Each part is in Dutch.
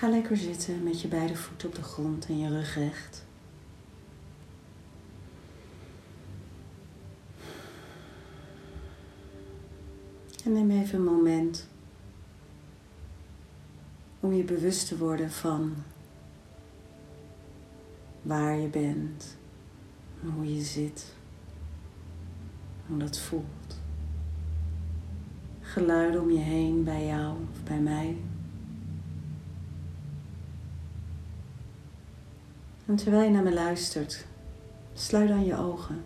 Ga lekker zitten met je beide voeten op de grond en je rug recht. En neem even een moment om je bewust te worden van waar je bent, hoe je zit, hoe dat voelt. Geluiden om je heen bij jou of bij mij. En terwijl je naar me luistert, sluit dan je ogen.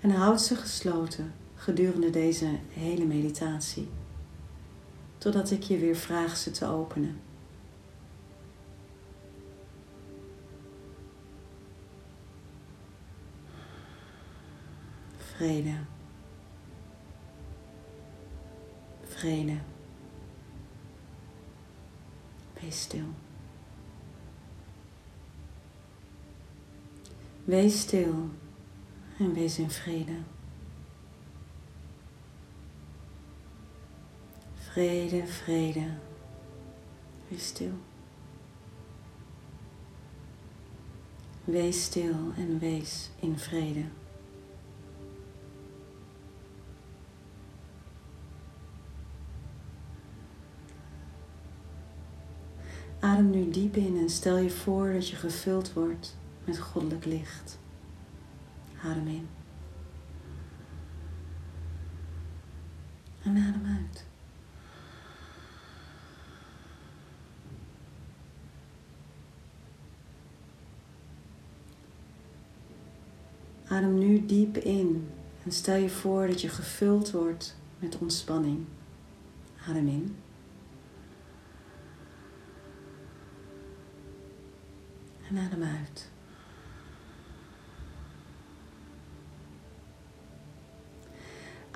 En houd ze gesloten gedurende deze hele meditatie. Totdat ik je weer vraag ze te openen. Vrede. Vrede. Wees stil. Wees stil en wees in vrede. Vrede, vrede. Wees stil. Wees stil en wees in vrede. Adem nu diep in en stel je voor dat je gevuld wordt met goddelijk licht. Adem in. En adem uit. Adem nu diep in en stel je voor dat je gevuld wordt met ontspanning. Adem in. En adem uit.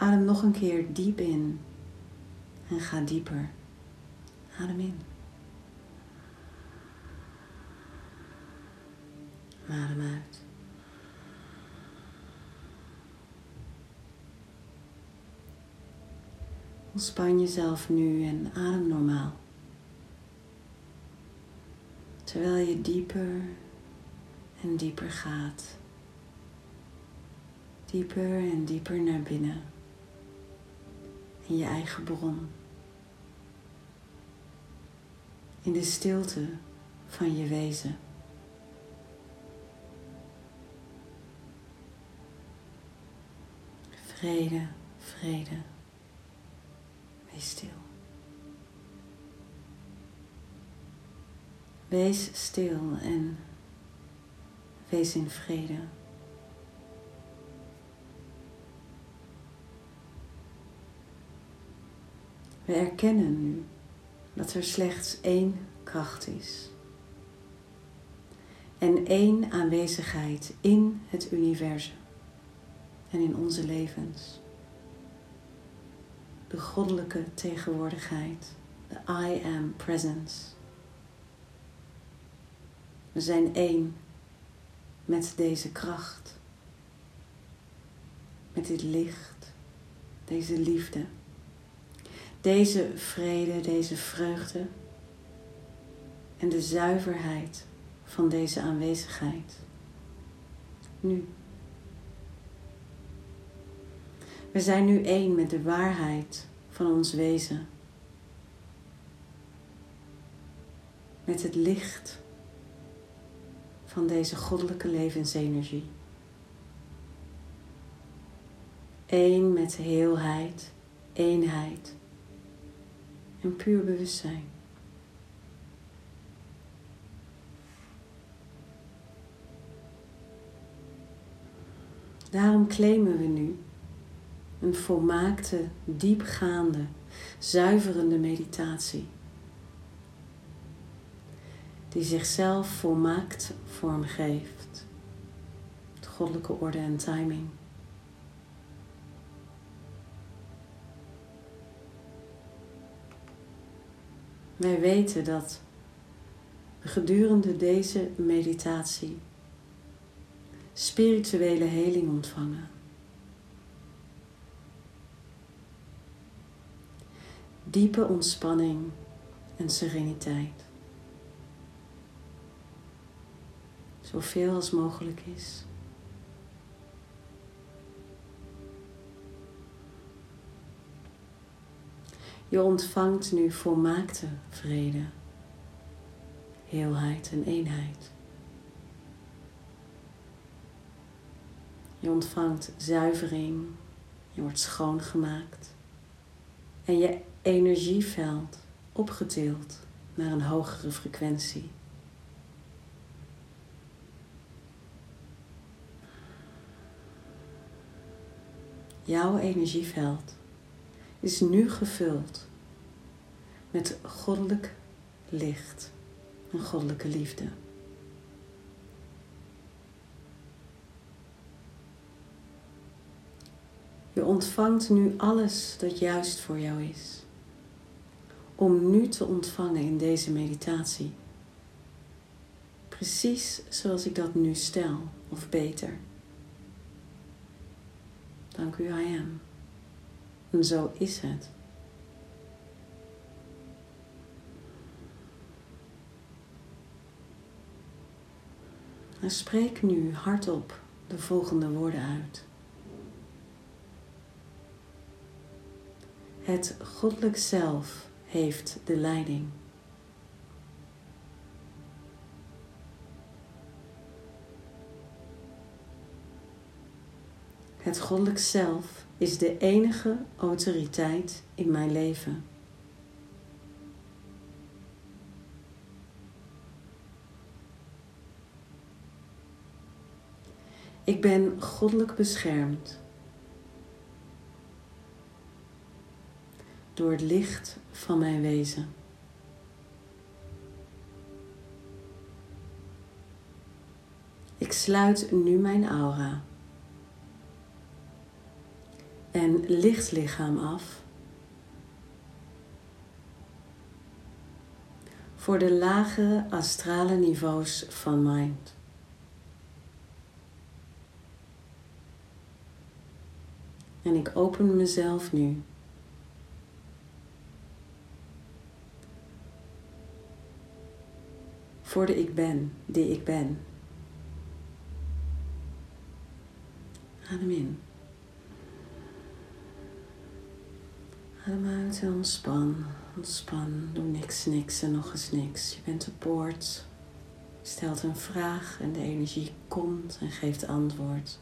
Adem nog een keer diep in en ga dieper. Adem in. Adem uit. Ontspan jezelf nu en adem normaal. Terwijl je dieper en dieper gaat. Dieper en dieper naar binnen. In je eigen bron. In de stilte van je wezen. Vrede, vrede. Wees stil. Wees stil en wees in vrede. We erkennen nu dat er slechts één kracht is. En één aanwezigheid in het universum en in onze levens de goddelijke tegenwoordigheid, de I am presence. We zijn één met deze kracht, met dit licht, deze liefde, deze vrede, deze vreugde en de zuiverheid van deze aanwezigheid. Nu. We zijn nu één met de waarheid van ons wezen. Met het licht van deze goddelijke levensenergie. Eén met heelheid, eenheid en puur bewustzijn. Daarom claimen we nu een volmaakte, diepgaande, zuiverende meditatie. Die zichzelf volmaakt vormgeeft. Het goddelijke orde en timing. Wij weten dat gedurende deze meditatie spirituele heling ontvangen. diepe ontspanning en sereniteit. Zoveel als mogelijk is. Je ontvangt nu volmaakte vrede, heelheid en eenheid. Je ontvangt zuivering, je wordt schoongemaakt en je energieveld opgetild naar een hogere frequentie. Jouw energieveld is nu gevuld met goddelijk licht en goddelijke liefde. Je ontvangt nu alles dat juist voor jou is. Om nu te ontvangen in deze meditatie. Precies zoals ik dat nu stel, of beter. Dank u, I am. En zo is het. En spreek nu hardop de volgende woorden uit. Het goddelijk zelf heeft de leiding. Het goddelijk zelf is de enige autoriteit in mijn leven. Ik ben goddelijk beschermd door het licht van mijn wezen. Ik sluit nu mijn aura en lichtlichaam af voor de lagere astrale niveaus van mind. En ik open mezelf nu. Voor de ik ben die ik ben. Adem in. Adem uit en ontspan. Ontspan. Doe niks, niks en nog eens niks. Je bent op poort. Stelt een vraag en de energie komt en geeft antwoord.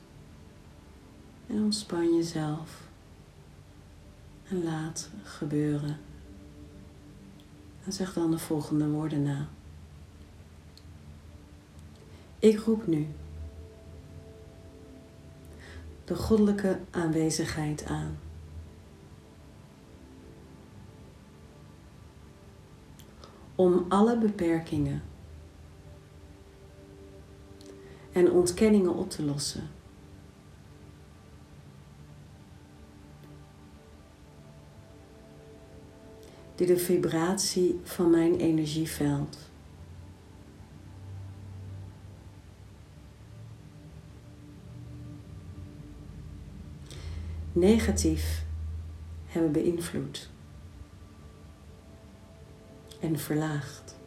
En ontspan jezelf. En laat gebeuren. En zeg dan de volgende woorden na. Ik roep nu de goddelijke aanwezigheid aan. Om alle beperkingen en ontkenningen op te lossen. die de vibratie van mijn energieveld negatief hebben beïnvloed en verlaagd.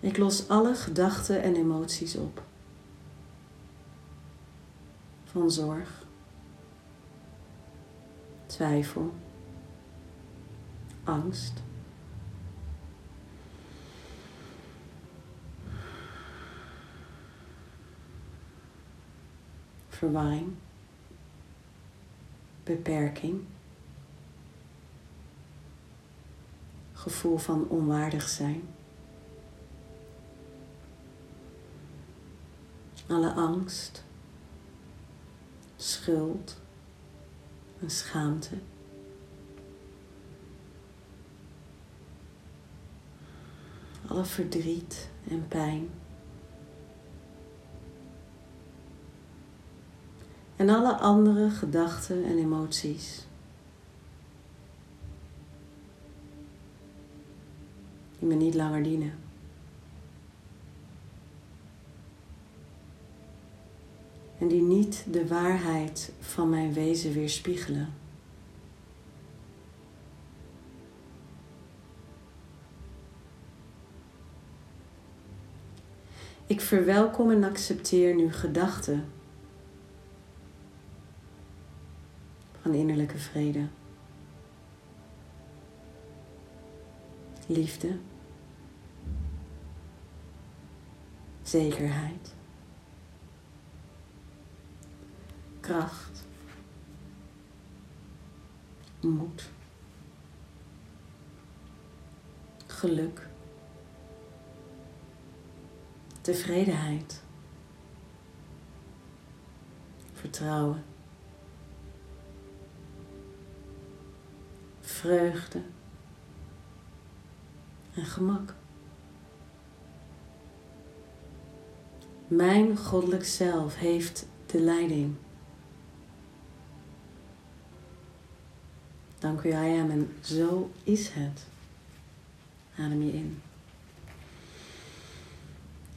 Ik los alle gedachten en emoties op van zorg, twijfel, angst. Verwarring, beperking, gevoel van onwaardig zijn, alle angst, schuld en schaamte. Alle verdriet en pijn. En alle andere gedachten en emoties. Die me niet langer dienen. en die niet de waarheid van mijn wezen weerspiegelen. Ik verwelkom en accepteer nu gedachten innerlijke vrede, liefde, zekerheid, kracht, moed, geluk. Tevredenheid, vertrouwen, vreugde en gemak. Mijn goddelijk zelf heeft de leiding. Dank u, I am, en zo is het. Adem je in.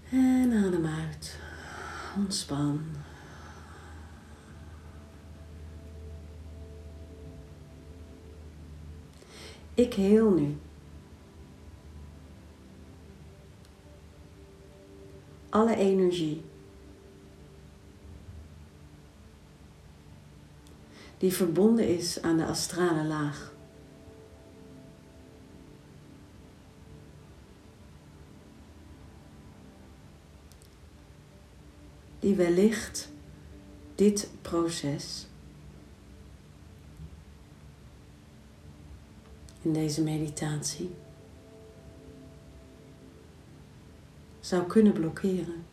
En adem uit. Ontspan. Ik heel nu. Alle energie die verbonden is aan de astrale laag. die wellicht dit proces in deze meditatie zou kunnen blokkeren.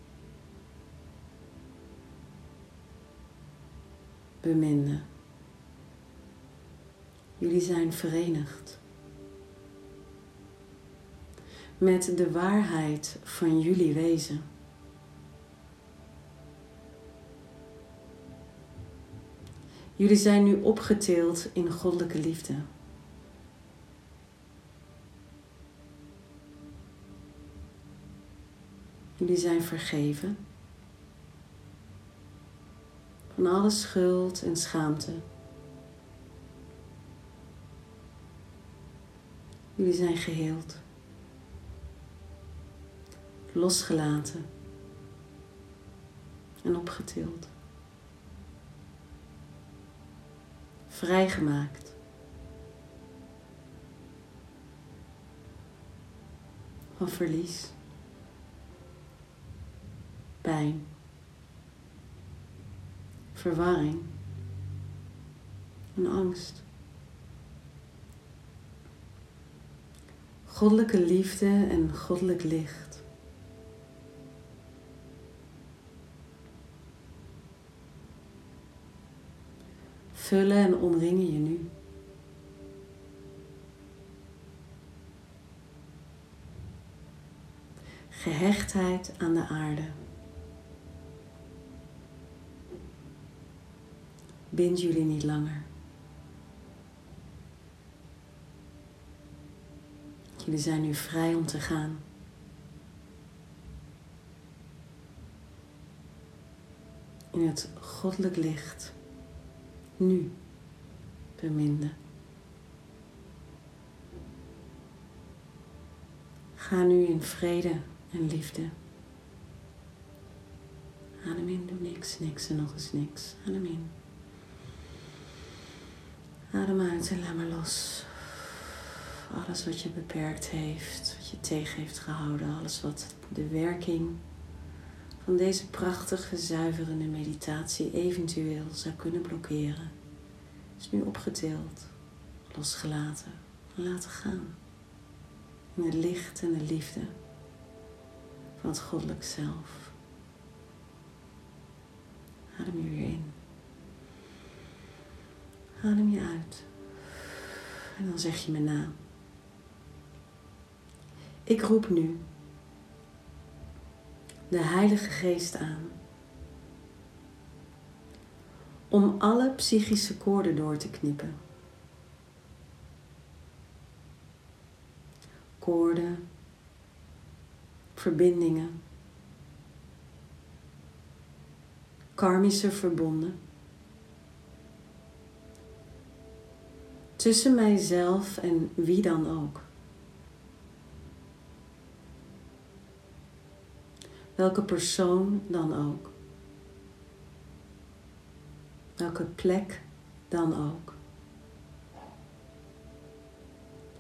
Beminde. Jullie zijn verenigd met de waarheid van jullie wezen. Jullie zijn nu opgetild in goddelijke liefde. Jullie zijn vergeven van alle schuld en schaamte. Jullie zijn geheeld, losgelaten en opgetild. vrijgemaakt. Van verlies, pijn, verwarring en angst. Goddelijke liefde en goddelijk licht vullen en omringen je nu. Gehechtheid aan de aarde. Bind jullie niet langer. Jullie zijn nu vrij om te gaan. In het goddelijk licht nu beminde. Ga nu in vrede en liefde. Adem in, doe niks, niks en nog eens niks. Adem in. Adem uit en laat maar los. Alles wat je beperkt heeft, wat je tegen heeft gehouden, alles wat de werking van deze prachtige, zuiverende meditatie eventueel zou kunnen blokkeren, is nu opgetild, losgelaten en laten gaan. In het licht en de liefde van het goddelijk zelf. Adem je weer in. Adem je uit. En dan zeg je me na. Ik roep nu de Heilige Geest aan. Om alle psychische koorden door te knippen. Koorden, verbindingen, karmische verbonden. Tussen mijzelf en wie dan ook. Welke persoon dan ook. Welke plek dan ook.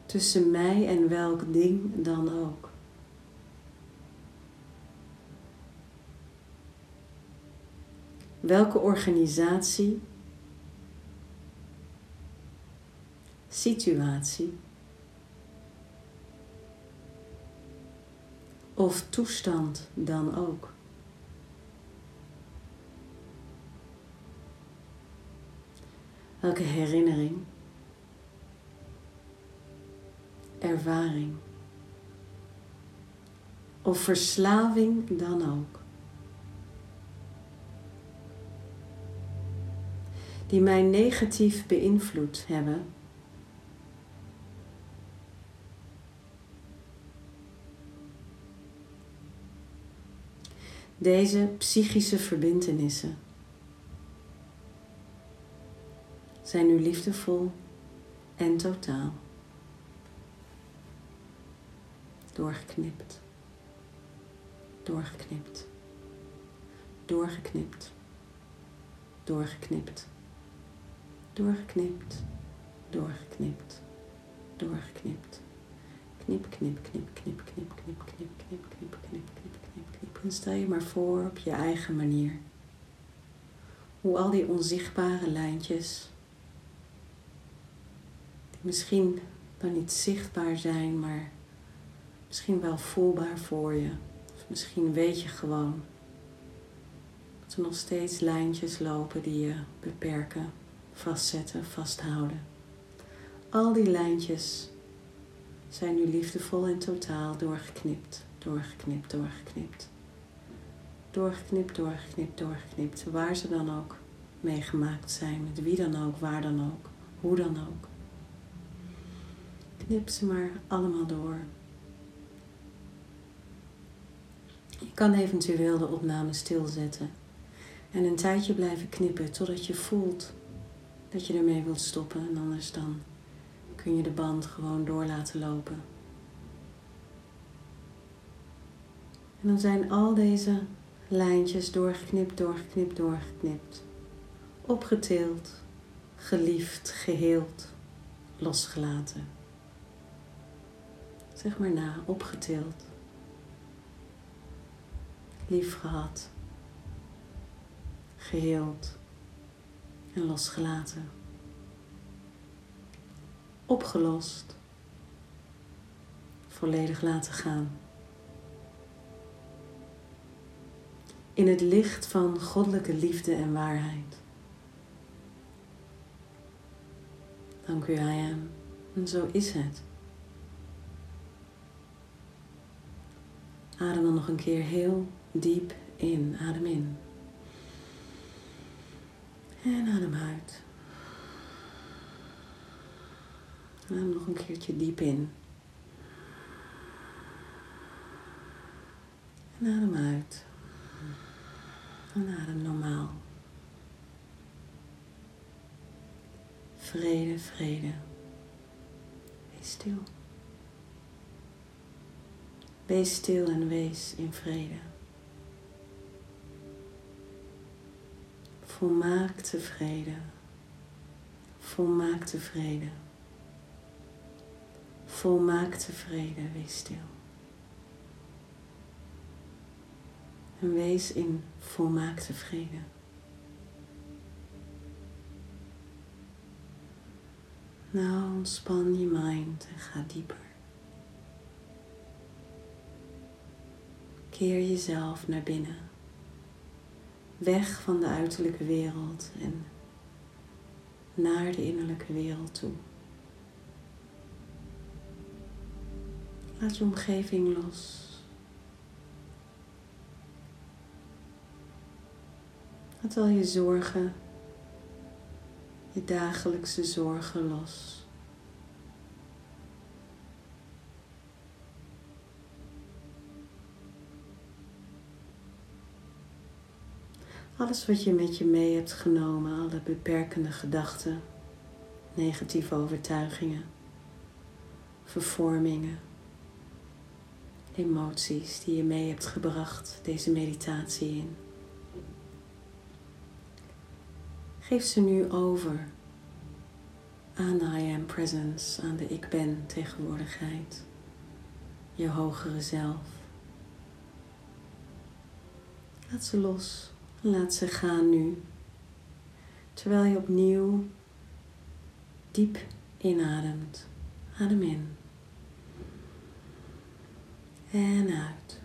Tussen mij en welk ding dan ook. Welke organisatie, situatie of toestand dan ook. Welke herinnering, ervaring of verslaving dan ook. Die mij negatief beïnvloed hebben. Deze psychische verbintenissen zijn nu liefdevol en totaal. Doorgeknipt, doorgeknipt, doorgeknipt, doorgeknipt, doorgeknipt, doorgeknipt, doorgeknipt. Knip, knip, knip, knip, knip, knip, knip, knip, knip, knip, knip, knip, knip. En stel je maar voor op je eigen manier. Hoe al die onzichtbare lijntjes misschien dan niet zichtbaar zijn, maar misschien wel voelbaar voor je. Of misschien weet je gewoon dat er nog steeds lijntjes lopen die je beperken, vastzetten, vasthouden. Al die lijntjes zijn nu liefdevol en totaal doorgeknipt, doorgeknipt, doorgeknipt. Doorgeknipt, doorgeknipt, doorgeknipt. Waar ze dan ook meegemaakt zijn, met wie dan ook, waar dan ook, hoe dan ook. Knip ze maar allemaal door. Je kan eventueel de opname stilzetten en een tijdje blijven knippen totdat je voelt dat je ermee wilt stoppen. En anders dan kun je de band gewoon door laten lopen. En dan zijn al deze lijntjes doorgeknipt, doorgeknipt, doorgeknipt. Opgetild, geliefd, geheeld, losgelaten. Zeg maar na, opgetild. Lief gehad. Geheeld en losgelaten. Opgelost. Volledig laten gaan. In het licht van goddelijke liefde en waarheid. Dank u, I am. En zo is het. Adem dan nog een keer heel diep in. Adem in. En adem uit. Adem nog een keertje diep in. En adem uit. En adem normaal. Vrede, vrede. Wees stil. Wees stil en wees in vrede. Volmaakte vrede. Volmaakte vrede. Volmaakte vrede, wees stil. En wees in volmaakte vrede. Nou, ontspan je mind en ga dieper. Keer jezelf naar binnen. Weg van de uiterlijke wereld en naar de innerlijke wereld toe. Laat je omgeving los. Laat al je zorgen, je dagelijkse zorgen los. Alles wat je met je mee hebt genomen, alle beperkende gedachten, negatieve overtuigingen, vervormingen, emoties die je mee hebt gebracht deze meditatie in. Geef ze nu over aan de I Am Presence, aan de Ik Ben tegenwoordigheid, je hogere zelf. Laat ze los, laat ze gaan nu, terwijl je opnieuw diep inademt. Adem in en uit.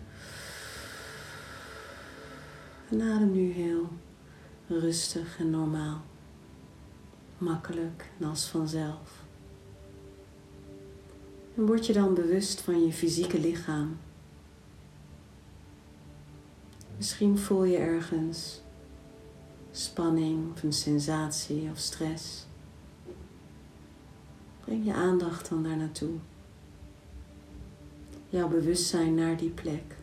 En adem nu heel rustig en normaal makkelijk en als vanzelf. En word je dan bewust van je fysieke lichaam. Misschien voel je ergens spanning of een sensatie of stress. Breng je aandacht dan daar naartoe. Jouw bewustzijn naar die plek.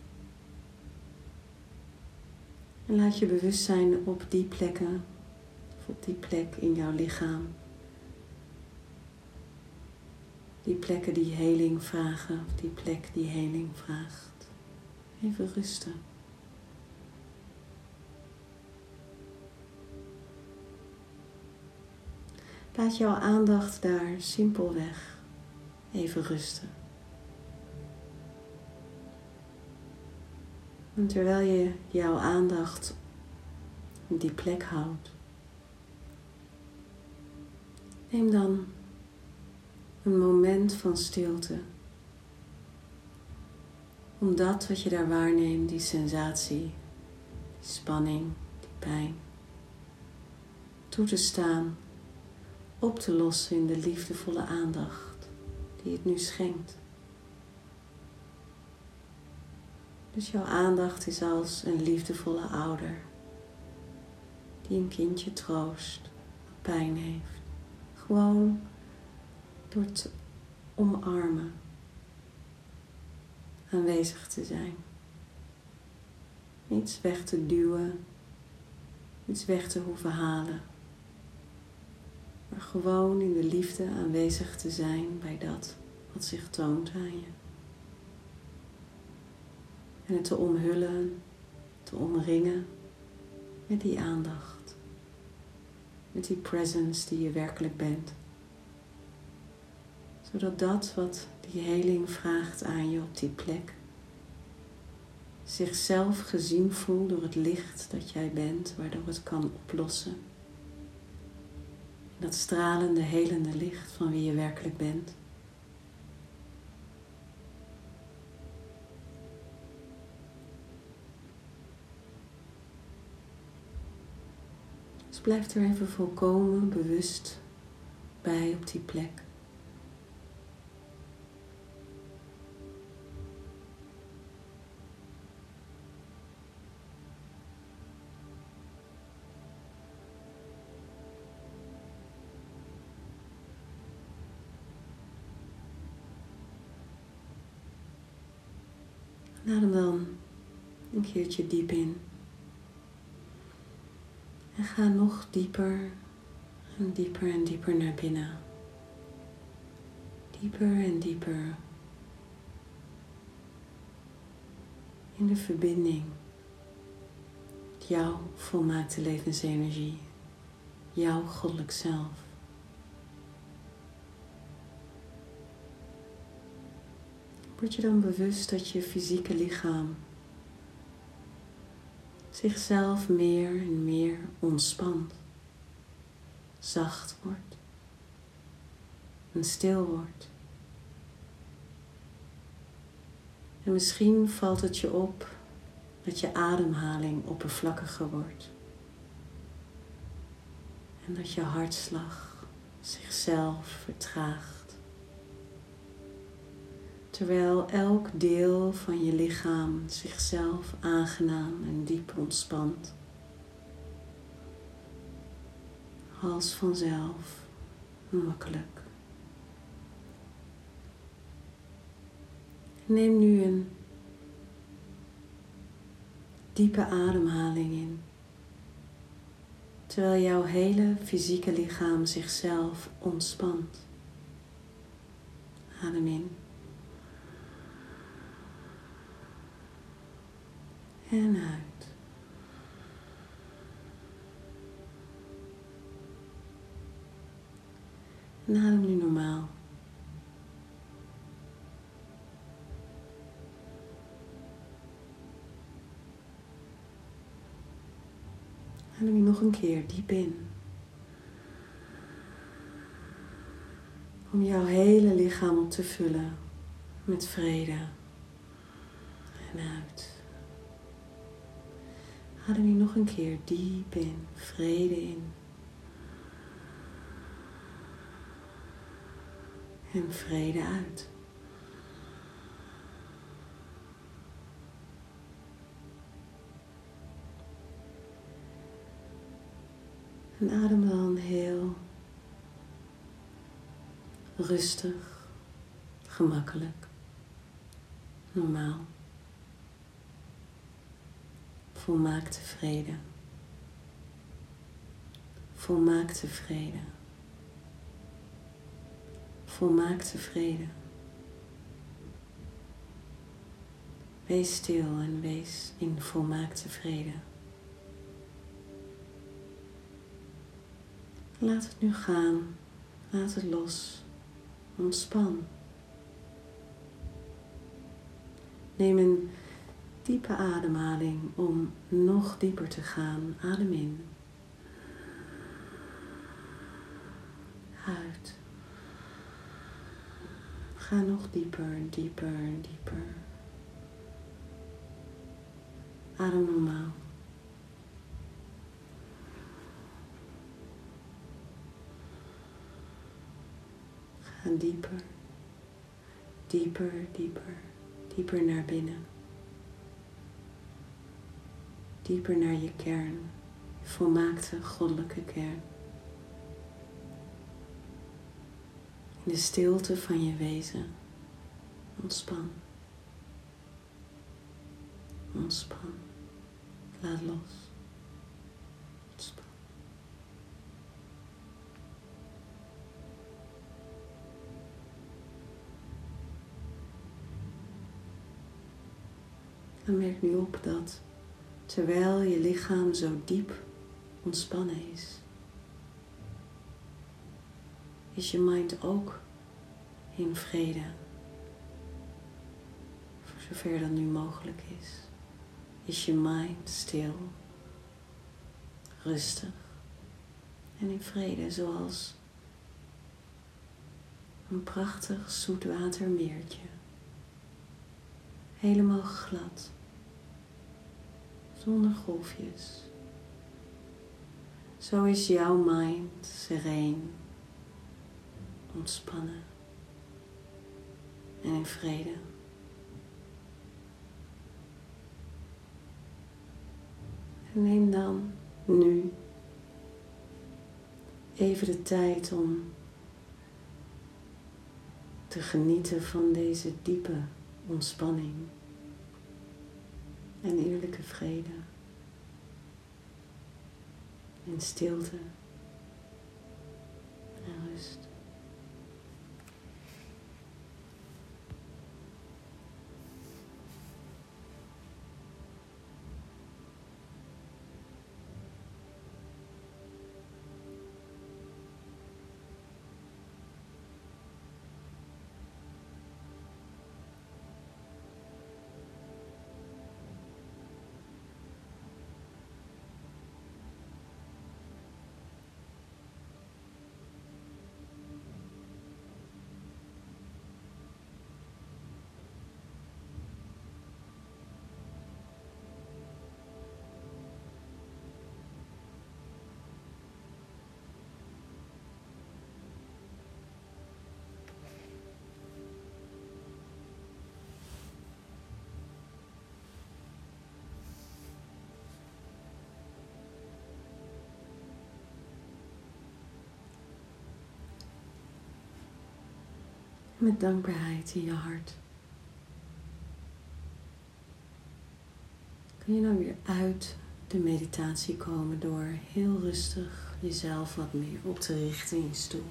En laat je bewustzijn op die plekken op die plek in jouw lichaam. Die plekken die heling vragen, of die plek die heling vraagt. Even rusten. Laat jouw aandacht daar simpelweg even rusten. En terwijl je jouw aandacht op die plek houdt, Neem dan een moment van stilte. Om dat wat je daar waarneemt, die sensatie, die spanning, die pijn, toe te staan, op te lossen in de liefdevolle aandacht die het nu schenkt. Dus jouw aandacht is als een liefdevolle ouder die een kindje troost, pijn heeft. Gewoon door te omarmen, aanwezig te zijn. Niets weg te duwen, niets weg te hoeven halen. Maar gewoon in de liefde aanwezig te zijn bij dat wat zich toont aan je. En te omhullen, te omringen met die aandacht met die presence die je werkelijk bent. Zodat dat wat die heling vraagt aan je op die plek, zichzelf gezien voelt door het licht dat jij bent, waardoor het kan oplossen. Dat stralende, helende licht van wie je werkelijk bent. Blijf er even volkomen bewust bij op die plek. Adem dan een keertje diep in. Ga nog dieper en dieper en dieper naar binnen. Dieper en dieper in de verbinding. Jouw volmaakte levensenergie. Jouw goddelijk zelf. Word je dan bewust dat je fysieke lichaam zichzelf meer en meer ontspant, zacht wordt en stil wordt. En misschien valt het je op dat je ademhaling oppervlakkiger wordt. En dat je hartslag zichzelf vertraagt terwijl elk deel van je lichaam zichzelf aangenaam en diep ontspant. Als vanzelf, makkelijk. Neem nu een diepe ademhaling in. terwijl jouw hele fysieke lichaam zichzelf ontspant. Adem in. En uit. En adem nu normaal. Adem je nog een keer diep in. Om jouw hele lichaam op te vullen met vrede. En uit. Adem je nog een keer diep in, vrede in. En vrede uit. En adem dan heel rustig, gemakkelijk, normaal, volmaakt tevreden, volmaakt tevreden, volmaakt tevreden. Wees stil en wees in volmaakt tevreden. Laat het nu gaan. Laat het los. Ontspan. Neem een diepe ademhaling om nog dieper te gaan. Adem in. Uit. Ga nog dieper, dieper, dieper. Adem normaal. Ga dieper, dieper, dieper, dieper naar binnen. Dieper naar je kern, je volmaakte goddelijke kern. In de stilte van je wezen, ontspan. Ontspan. Laat los. Ontspan. En merk nu op dat terwijl je lichaam zo diep ontspannen is, is je mind ook in vrede. Voor zover dat nu mogelijk is, is je mind stil, rustig en in vrede, zoals een prachtig zoetwatermeertje helemaal glad, zonder golfjes. Zo is jouw mind sereen, ontspannen en in vrede. En neem dan nu even de tijd om te genieten van deze diepe ontspanning en innerlijke vrede en stilte en rust. Met dankbaarheid in je hart. Kun je nou weer uit de meditatie komen door heel rustig jezelf wat meer op te richten in je stoel.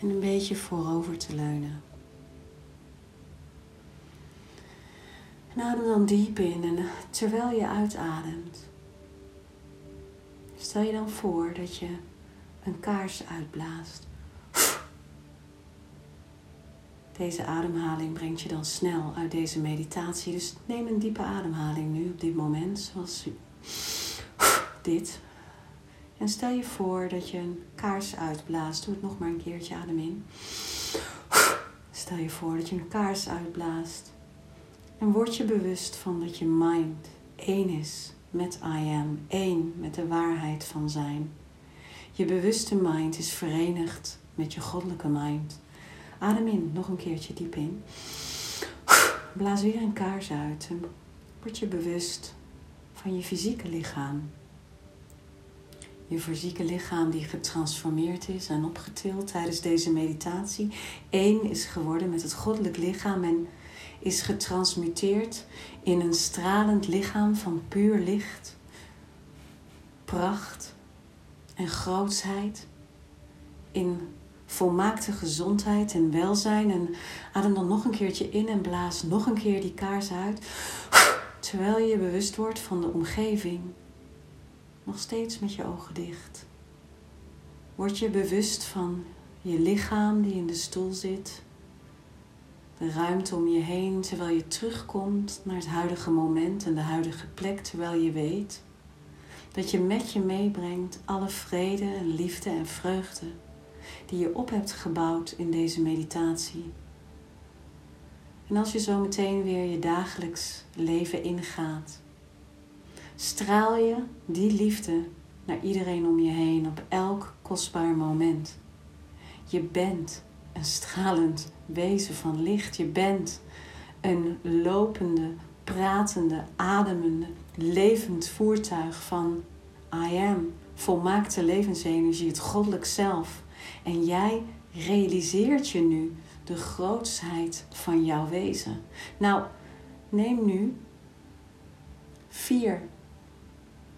En een beetje voorover te leunen. En adem dan diep in en terwijl je uitademt, stel je dan voor dat je een kaars uitblaast. Deze ademhaling brengt je dan snel uit deze meditatie. Dus neem een diepe ademhaling nu op dit moment, zoals dit. En stel je voor dat je een kaars uitblaast. Doe het nog maar een keertje, adem in. Stel je voor dat je een kaars uitblaast. En word je bewust van dat je mind één is met I am, één met de waarheid van zijn. Je bewuste mind is verenigd met je goddelijke mind. Adem in, nog een keertje diep in. Blaas weer een kaars uit en word je bewust van je fysieke lichaam. Je fysieke lichaam die getransformeerd is en opgetild tijdens deze meditatie. één is geworden met het goddelijk lichaam en is getransmuteerd in een stralend lichaam van puur licht, pracht en grootsheid. In volmaakte gezondheid en welzijn. En adem dan nog een keertje in en blaas nog een keer die kaars uit. Terwijl je je bewust wordt van de omgeving. Nog steeds met je ogen dicht. Word je bewust van je lichaam die in de stoel zit. De ruimte om je heen terwijl je terugkomt naar het huidige moment en de huidige plek terwijl je weet dat je met je meebrengt alle vrede en liefde en vreugde die je op hebt gebouwd in deze meditatie. En als je zo meteen weer je dagelijks leven ingaat, straal je die liefde naar iedereen om je heen op elk kostbaar moment. Je bent een stralend wezen van licht. Je bent een lopende, pratende, ademende, levend voertuig van I am, volmaakte levensenergie, het goddelijk zelf. En jij realiseert je nu de grootsheid van jouw wezen. Nou, neem nu vier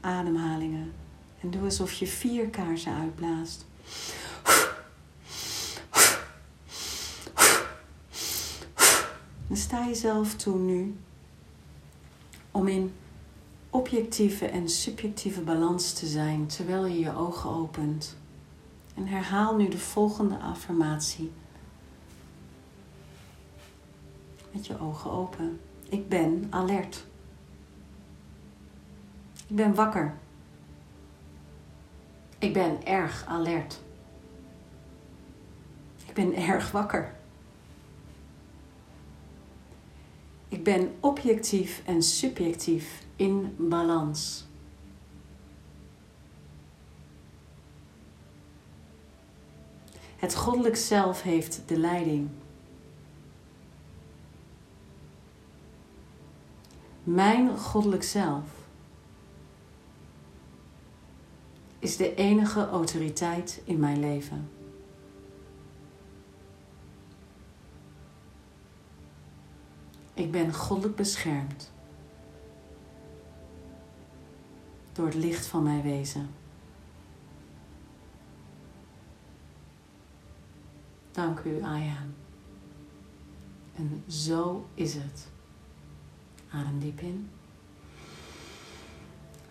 ademhalingen en doe alsof je vier kaarsen uitblaast. Dan sta jezelf toe nu om in objectieve en subjectieve balans te zijn terwijl je je ogen opent. En herhaal nu de volgende affirmatie. Met je ogen open. Ik ben alert. Ik ben wakker. Ik ben erg alert. Ik ben erg wakker. Ik ben objectief en subjectief in balans. Het goddelijk zelf heeft de leiding. Mijn goddelijk zelf is de enige autoriteit in mijn leven. Ik ben goddelijk beschermd door het licht van mijn wezen. Dank u, I am. En zo is het. Adem diep in.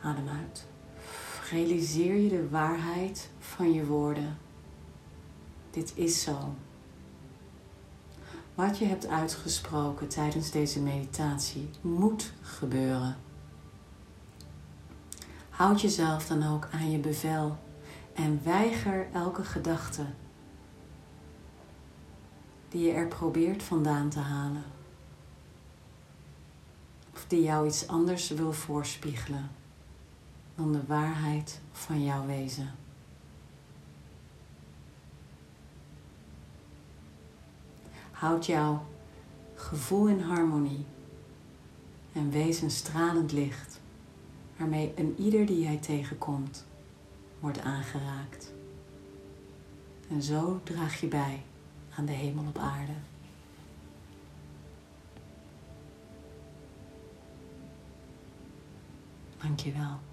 Adem uit. Realiseer je de waarheid van je woorden. Dit is zo. Wat je hebt uitgesproken tijdens deze meditatie moet gebeuren. Houd jezelf dan ook aan je bevel en weiger elke gedachte die je er probeert vandaan te halen. Of die jou iets anders wil voorspiegelen dan de waarheid van jouw wezen. Houd jouw gevoel in harmonie en wees een stralend licht waarmee een ieder die jij tegenkomt wordt aangeraakt. En zo draag je bij aan de hemel op aarde. Dankjewel.